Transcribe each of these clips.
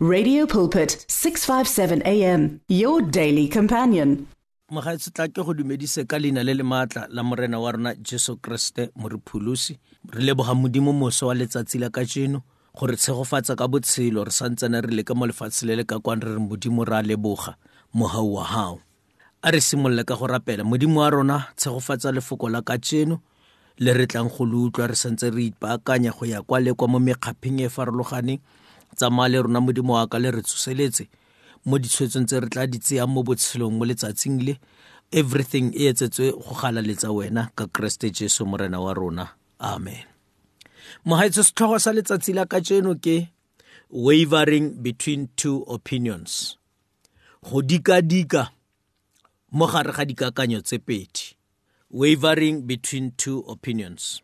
Radio Pulpit 657 AM your daily companion Mogaetsi tla ke go dumedise ka leina le le maatla la morena wa rona Jesu Kriste moripholosi re leboga modimo moso wa letsatsi la kajeno gore tshegofatsa ka botshelo re santsane re leke mo lefatshe le le ka kwane re re modimo ra leboga mogau wa gago a re simolole ka go rapela modimo wa rona tshegofatsa lefoko la ka tseno le re tlang go le utlwa re santse re ipaakanya go ya kwa le kwa mo mekgapheng e e farologaneng tsamaya le rona modimo wa ka le re tsoseletse mo ditshwetsong tse re tla di tseyang mo botshelong mo letsatsing le everything e etsetswe go galaletsa wena ka keresete jesu morena wa rona amen mogaetso setlhogo sa letsatsi la ka tseno ke wavering between two opinions go dika-dika mo gare ga dikakanyo tse pedi wavering between two opinions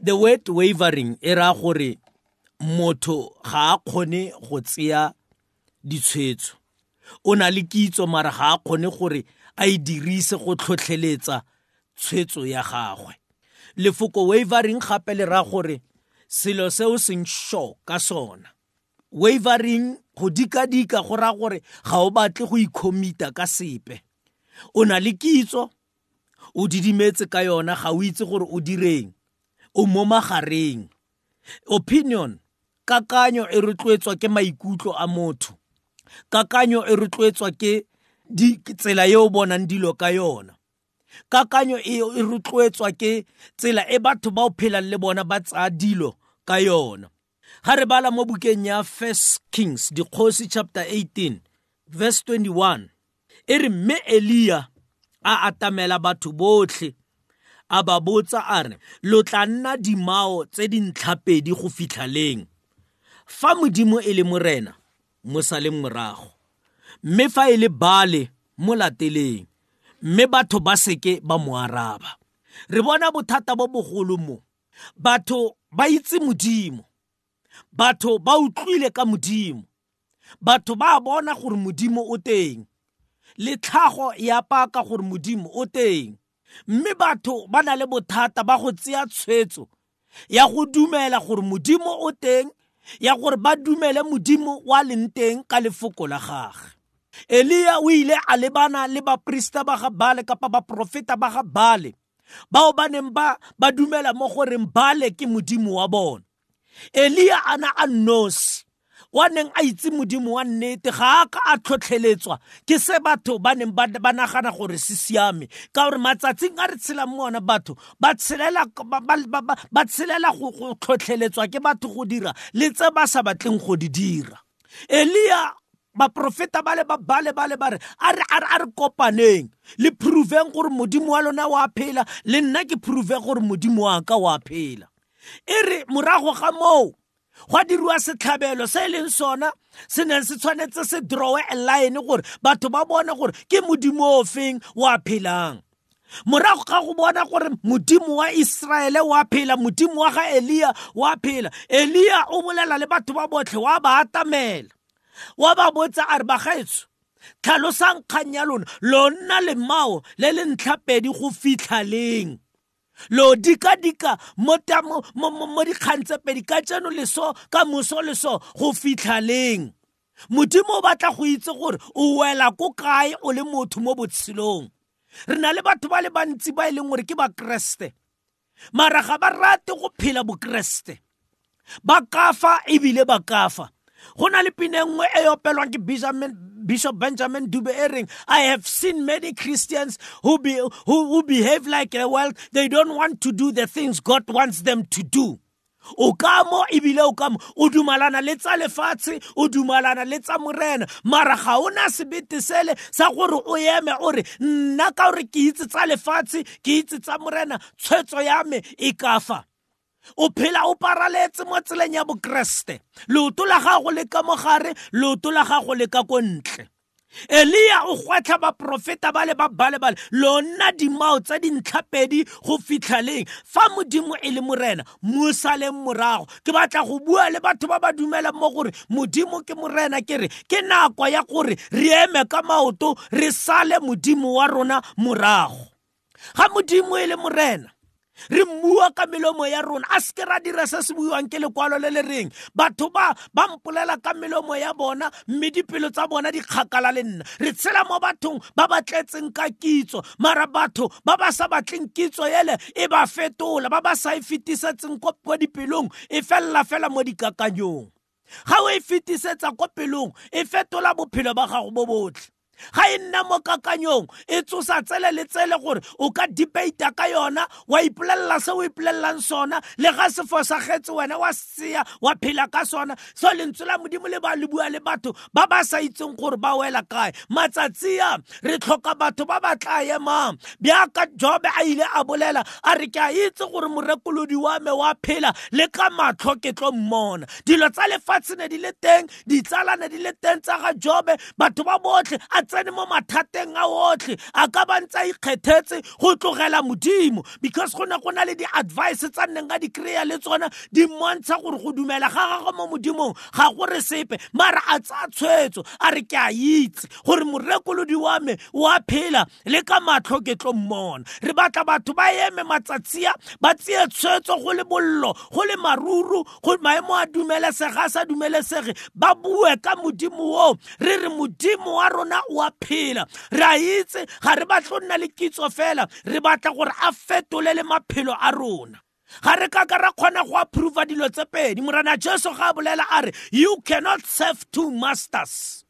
the word wavering e raya gore motho ga a kgone go tseya ditshwetso o na le kitso mara ga a kgone gore a e dirise go tlhotlheletsa tshwetso ya gagwe lefoko wavering gape le raya gore selo se o seng sure ka sona wavering go dikadika go ra gore ga o batle go ikhomita ka sepe o na le kitso o didimetse ka yona ga o itse gore o direng o mo magareng opinion kakanyo e rotloetswa ke maikutlo a motho kakanyo e rotloetswa ke tsela e o bonang dilo ka yona kakanyo e, e rotloetswa ke tsela e batho ba o phelang le bona ba tsaya dilo ka yona ga re bala mo bukeng ya first kings dikgosi chapter 18 verse 21 e re mme eliya a atamela batho botlhe a ba botsa a re lo tla nna dimao tse dintlhapedi go fitlha leng fa modimo e le morena mo saleng morago mme fa e le bale mo lateleng mme batho ba seke ba mo araba re bona bothata bo bogolo mo batho ba itse modimo batho ba utlwile ka modimo batho ba bona gore modimo o teng le tlhago ya paka gore modimo o teng mme batho ba na le bothata ba go tseya tshwetso ya go dumela gore modimo o teng ya gore ba dumele modimo wa leng teng ka lefoko la gage eliya o ile a lebana le baporista ba ga bale kapa baporofeta ba ga bale bao ba neng ba ba dumela mo goreng bale ke modimo wa bona elia a na a nnosi wa neng a itse modimo wa nnete ga a ka a tlhotlheletswa ke se batho ba neng ba nagana gore se siame ka gore matsatsing a re tshelang mo ona batho ba tshelela go tlhotlheletswa ke batho go dira le tse ba sa batleng go di dira elia baprofeta ba le ba bale ba le ba re a re a re a re kopaneng le proveng gore modimo wa lona wa phela le nna ke prove gore modimo wa ka wa phela e re morago ga moo gwa diriwa setlhabelo se e leng sona se neng se tshwanetse se drawe a line gore batho ba bone gore ke modimo o feng wa phelang morago ga go bona gore modimo wa iseraele wa phela modimo wa ga eliya wa phela eliya o bolela le batho ba botlhe wa ba atamela wa ba botsa a re bagaetso tlhalosang kgang ya lona lo nna lemao le le ntlhapedi go fitlha leng lo dika-dika mo dikgang tse pedi ka tseno leso ka moso leso go fitlha leng modimo o batla go itse gore o wela ko kae o le motho mo botshelong re na le batho ba le bantsi ba e leng gore ke bakeresete mara ga ba rate go phela bokeresete ba kafa ebile ba kafa go na le pine nngwe e opelwang ke bishop benjamin dube e reng i have seen many christians who, be, who, who behave like the world they don't want to do the things god wants them to do o ka mo ebile o ka mo o dumalana le tsa lefatshe o dumalana le tsa morena mara ga o na sebete sele sa gore o eme o re nna ka gore ke itse tsa lefatshe ke itse tsa morena tshwetso ya me e ka fa o phela o paraletse mo tseleng ya bokeresete leoto la gago le ka mogare leoto la gago le ka ko ntle eliya o gwetlha baporofeta ba le ba bale bale lona dimao tsa dintlhapedi go fitlhaleng fa modimo e le morena mo saleng morago ke batla go bua le batho ba ba dumelang mo gore modimo ke morena ke re ke nako ya gore re eme ka maoto re sale modimo wa rona morago ga modimo e le morena re mmua ka melomo ya rona a seke ra dira se se buiwang ke lekwalo le le reng batho ba ba mpolela ka melomo ya bona mme dipelo tsa bona di kgakala le nna re tshela mo bathong ba ba tletseng ka kitso mara batho ba ba sa batleng kitso ele e ba fetola ba ba sa e fetisetseng ko dipelong e felela fela mo dikakanyong ga o e fetisetsa ko pelong e fetola bophelo ba gago bo botlhe ga e nna mo kakanyong e tsosa tsele le tsele gore o ka debata ka yona wa ipolelela se o ipolelelang sona le ga se fosagetse wena wa sea wa phela ka sona so lentswe la modimo le ba le bua le batho ba ba sa itseng gore ba wela kae matsatsi a re tlhoka batho ba ba tla emang bjaka jobe a ile a bolela a re ke a itse gore morekolodi wa me wa phela le ka matlho ke tlo mmona dilo tsa lefatshe ne di le teng ditsala ne di le teng tsa ga jobe batho ba botlhe a tsene mo mathateng a otlhe a ka ba ntse a ikgethetse go tlogela modimo because go ne go na le di-advice tsa nneng ka di-kry-a le tsona di mmontsha gore go dumela ga gagwe mo modimong ga go re sepe mara a tsaya tshwetso a re ke a itse gore morekolodi wa me wa phela le ka matlho ke tlo mmona re batla batho ba eme matsatsia ba tseye tshwetso go le bollo go le maruru go maemo a dumelesega a sa dumelesege ba bue ka modimo oo re re modimo wa rona wa phela re a itse ga re batlo nna le kitso fela re batla gore a fetole le maphelo a rona ga re kaka ra kgona go approva dilo tse pedi morena jesu ga a bolela a re you cannot serve two masters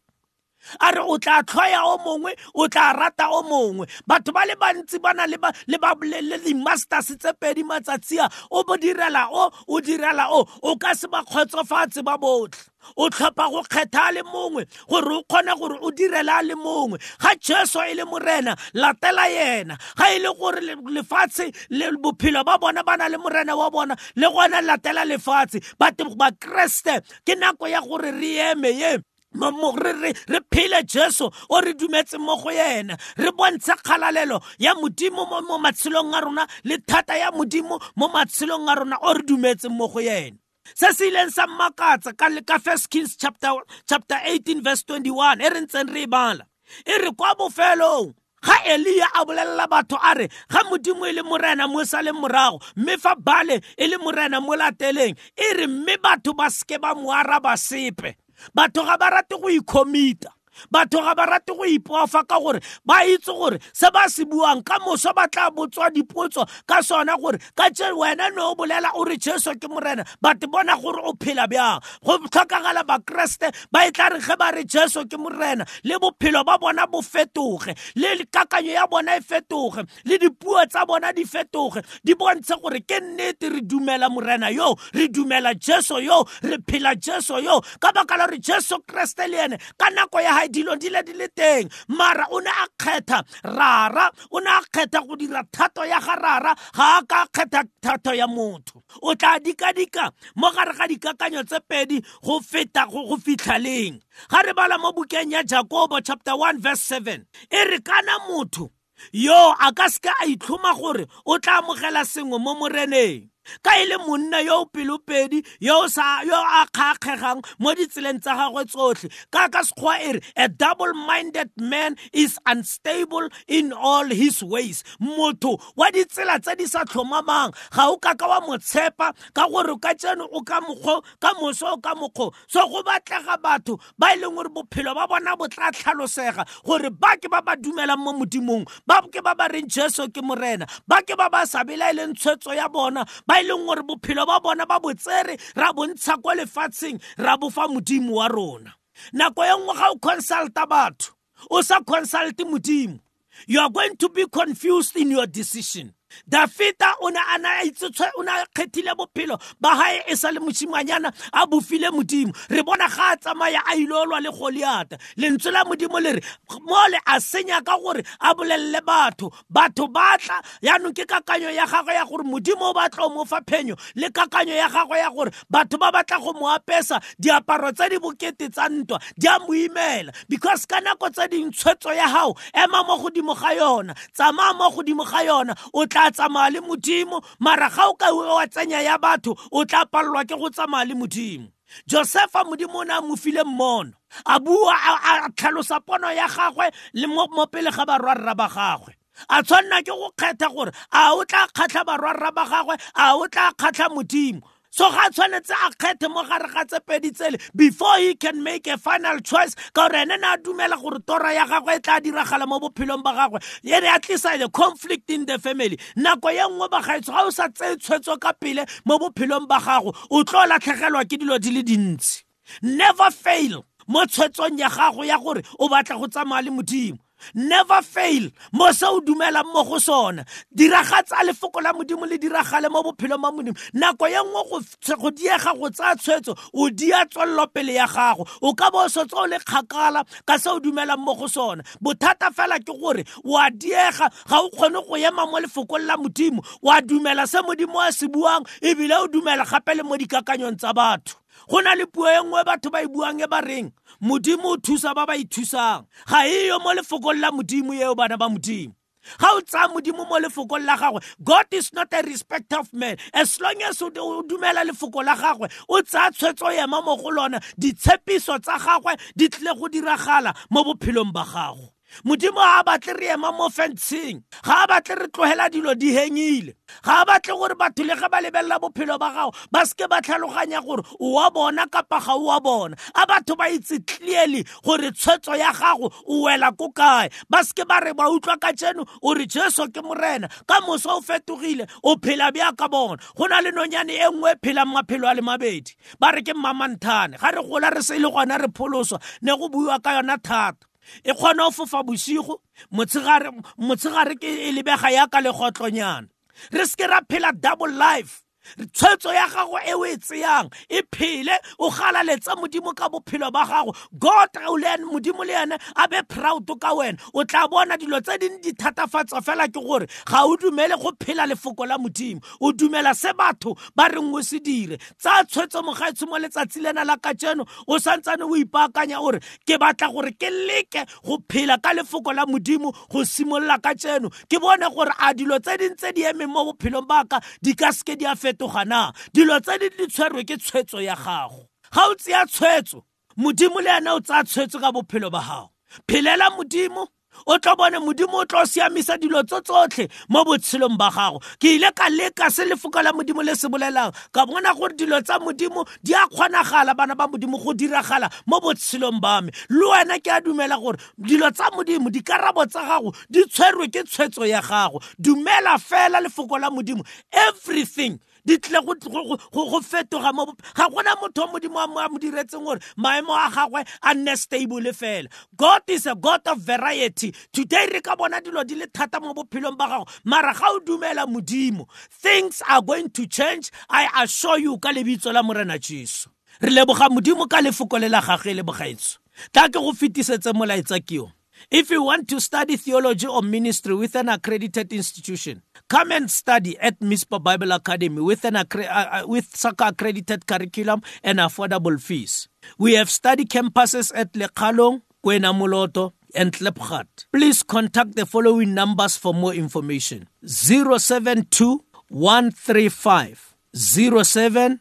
a re o tla tlhoya o mongwe o tla rata o mongwe batho ba le bantsi ba na le di-masters tse pedi matsatsi a o bo direla o o direla o o ka se ba kgotsofatse ba botlhe o tlhopha go kgetha a le mongwe gore o kgone gore o direle a le mongwe ga jesu e le morena latela yena ga e le gore lefatshe le bophelo ba bona ba na le morena wa bona le gona latela lefatshe but bakreste ke nako ya gore re eme ye re phele jesu o re dumetse mo go yena re bontshe kgalalelo ya modimo mo matshelong a rona le thata ya modimo mo matshelong a rona o re dumetse mo go yena se se ileng sa mmakatsa ka le ka first kings chapter, chapter 18 verse 21 e re ntseng re e bala e re kwa bofelong ga eliya a bolelela batho a re ga modimo e le morena mo sa leng morago mme fa bale e le morena mo lateleng e re mme batho ba seke ba mo araba sepe batho ga ba rate go ikhomita batho ga ba rate go ipofa ka gore ba itse gore se ba se buang ka moso ba tla botswa dipotso ka sona gore ka tse wena ne o bolela o re jesu ke morena but bona gore o phela bjang go tlhokagala bakreste ba e tla re ge ba re jesu ke morena le bophelo ba bona bo fetoge le kakanyo ya bona e fetoge le dipuo tsa bona di fetoge di bontshe gore ke nnete re dumela morena yo re dumela jesu yo re phela jesu yo ka baka la gore jesu kreste le ene ka nako ya gae dilong di le di le teng mara o ne a kgetha rara o ne a kgetha go dira thato ya ga rara ga a ka kgetha thato ya motho o tla dikadika mo gare ga dikakanyo tse pedi go feta go fitlha leng ga re bala mo bukeng ya jakobo chapter 1 verse 7 e re kana motho yoo a ka seka a itlhoma gore o tla amogela sengwe mo moreneng ka e le monna yo o pelopedi yo a kgakgegang mo ditseleng tsa gagwe tsotlhe ka ka sekgwa e re a double minded man is unstable in all his ways motho wa ditsela tse di sa tlhomamang ga o ka ka wa mo tshepa ka gore ka tseno o ka mokgo ka moso o ka mokgo so go batlega batho ba e leng gore bophelo ba bona bo tla tlhalosega gore ba ke ba ba dumelang mo modimong ba ke ba ba reng jesu ke morena ba ke ba ba sa belaeleng tshwetso ya bona ba e leng gore bophelo ba bona ba botsere ra bontsha kwa lefatsheng ra bofa modimo wa rona nako e nngwe ga o consulta batho o sa consulte modimo you are going to be confused in your decision dafita o ne a na itsetswe o ne a kgethile bophelo ba gae e sa le mosimanyana a bofile modimo re bona ga a tsamaya a ile olwa le goliata lentswe la modimo le re mole a senya ka gore a bolelele batho batho ba tla yaanong ke kakanyo ya gagwe ya gore modimo o batla o mo fa phenyo le kakanyo ya gagwe ya gore batho ba batla go mo apesa diaparo tse di bokete tsa ntwa di a mo imela because ka nako tse ding tshwetso ya gago ema mo godimo ga yona tsamaya mo godimo ga yona o tla tsamaya le modimo mara ga o ka wa tsenya ya batho o tla palelwa ke go tsamaya le modimo josefa modimo o ne a mo file mmono a bua a tlhalosa pono ya gagwe le mo pele ga barwarra ba gagwe a tshwanela ke go kgetha gore a o tla kgatlha barwarra ba gagwe a o tla kgatlha modimo so ga tshwanetse a kgethe mo gare ga tse pedi tsele before he can make a final choice ka gore ene ne a dumela gore toro ya gagwe e tla diragala mo bophelong ba gagwe e re atlisa the conflict in the family nako ye nngwe bagaetso ga o sa tseye tshwetso ka pele mo bophelong ba gago o tlo latlhegelwa ke dilo di le dintsi never fail mo tshwetsong ya gago ya gore o batla go tsamaya le modimo never fail mo se o dumelang mo go sona diragatsa lefoko la modimo le diragale mo bophelong ba modimo nako ye nngwe go diega go tsaya tshwetso o dia tswelelopele ya gago o ka bo o setse o le kgakala ka se o dumelang mo go sona bothata fela ke gore wa diega ga o kgone go ema mo lefokong la modimo wa dumela se modimo a se buang ebile o dumela gape le mo dikakanyong tsa batho go na le puo e nngwe batho ba e buang e ba reng modimo o thusa ba ba ithusang e ga e yo mo lefokong la modimo eo bana ba modimo ga o tsaya modimo mo lefokong la gagwe god is not a respect of man as long as o dumela lefoko la gagwe o tsaya tshwetso ema mo go lona ditshepiso tsa gagwe di tlile go diragala mo bophelong ba gago modimo ga a batle re ema mo fentsheng ga a batle re tlogela dilo di hengile ga a batle gore batho le ge ba lebelela bophelo ba gago ba seke ba tlhaloganya gore o wa bona kapa ga o wa bona a batho ba itse clearly gore tshwetso ya gago o wela ko kae ba seke ba re ba utlwa ka tseno o re jesu ke morena ka moso o fetogile o phela bja ka bona go na le nonyane e nngwe e phelang maphelo a le mabedi ba re ke mmamanthane ga re gola re se e le gona re pholoswa ne go buiwa ka yona thata e kgone go fofa bosigo motshegare ke e lebega ya ka legotlonyana re seke ra phela double life tshwetso ya gago e o e tseyang e phele o galaletse modimo ka bophelo ba gago god le modimo le ene a be proud ka wena o tla bona dilo tse dingwe di thatafatsa fela ke gore ga o dumele go phela lefoko la modimo o dumela se batho ba reng o se dire tsa tshwetso mogaetsho mo letsatsi lena la kajeno o santsane o ipaakanya ore ke batla gore ke leke go phela ka lefoko la modimo go simolola ka tseno ke bone gore a dilo tse ding tse di emeng mo bophelong baka di ka seke di a fetoga na dilo tse di di tshwerwe ke tshwetso ya gago ga o tseya tshwetso modimo le ena o tsaya tshwetso ka bophelo ba gago phelela modimo o tlo bone modimo o tlo siamisa dilo tso tsotlhe mo botshelong ba gago ke ile ka leka se lefoko la modimo le se bolelang ka bona gore dilo tsa modimo di a kgonagala bana ba modimo go diragala mo botshelong ba me le wena ke a dumela gore dilo tsa modimo dikarabo tsa gago di tshwerwe ke tshwetso ya gago dumela fela lefoko la modimo everything di tle go fetoga mo ga gona motho wa modimo a mo diretseng gore maemo a gagwe a nne stable fela god is a god of variety today re ka bona dilo di le thata mo bophelong ba gago mara ga o dumela modimo things are going to change i assure you ka lebitso la morena jesu re leboga modimo ka lefoko le la gage le bogaetso tla ke go fetisetse molaetsa keo if you want to study theology or ministry with an accredited institution Come and study at Mispa Bible Academy with, an uh, uh, with accredited curriculum and affordable fees. We have study campuses at Lekalong, Kwenamuloto, and Tlepchat. Please contact the following numbers for more information 072 135 0708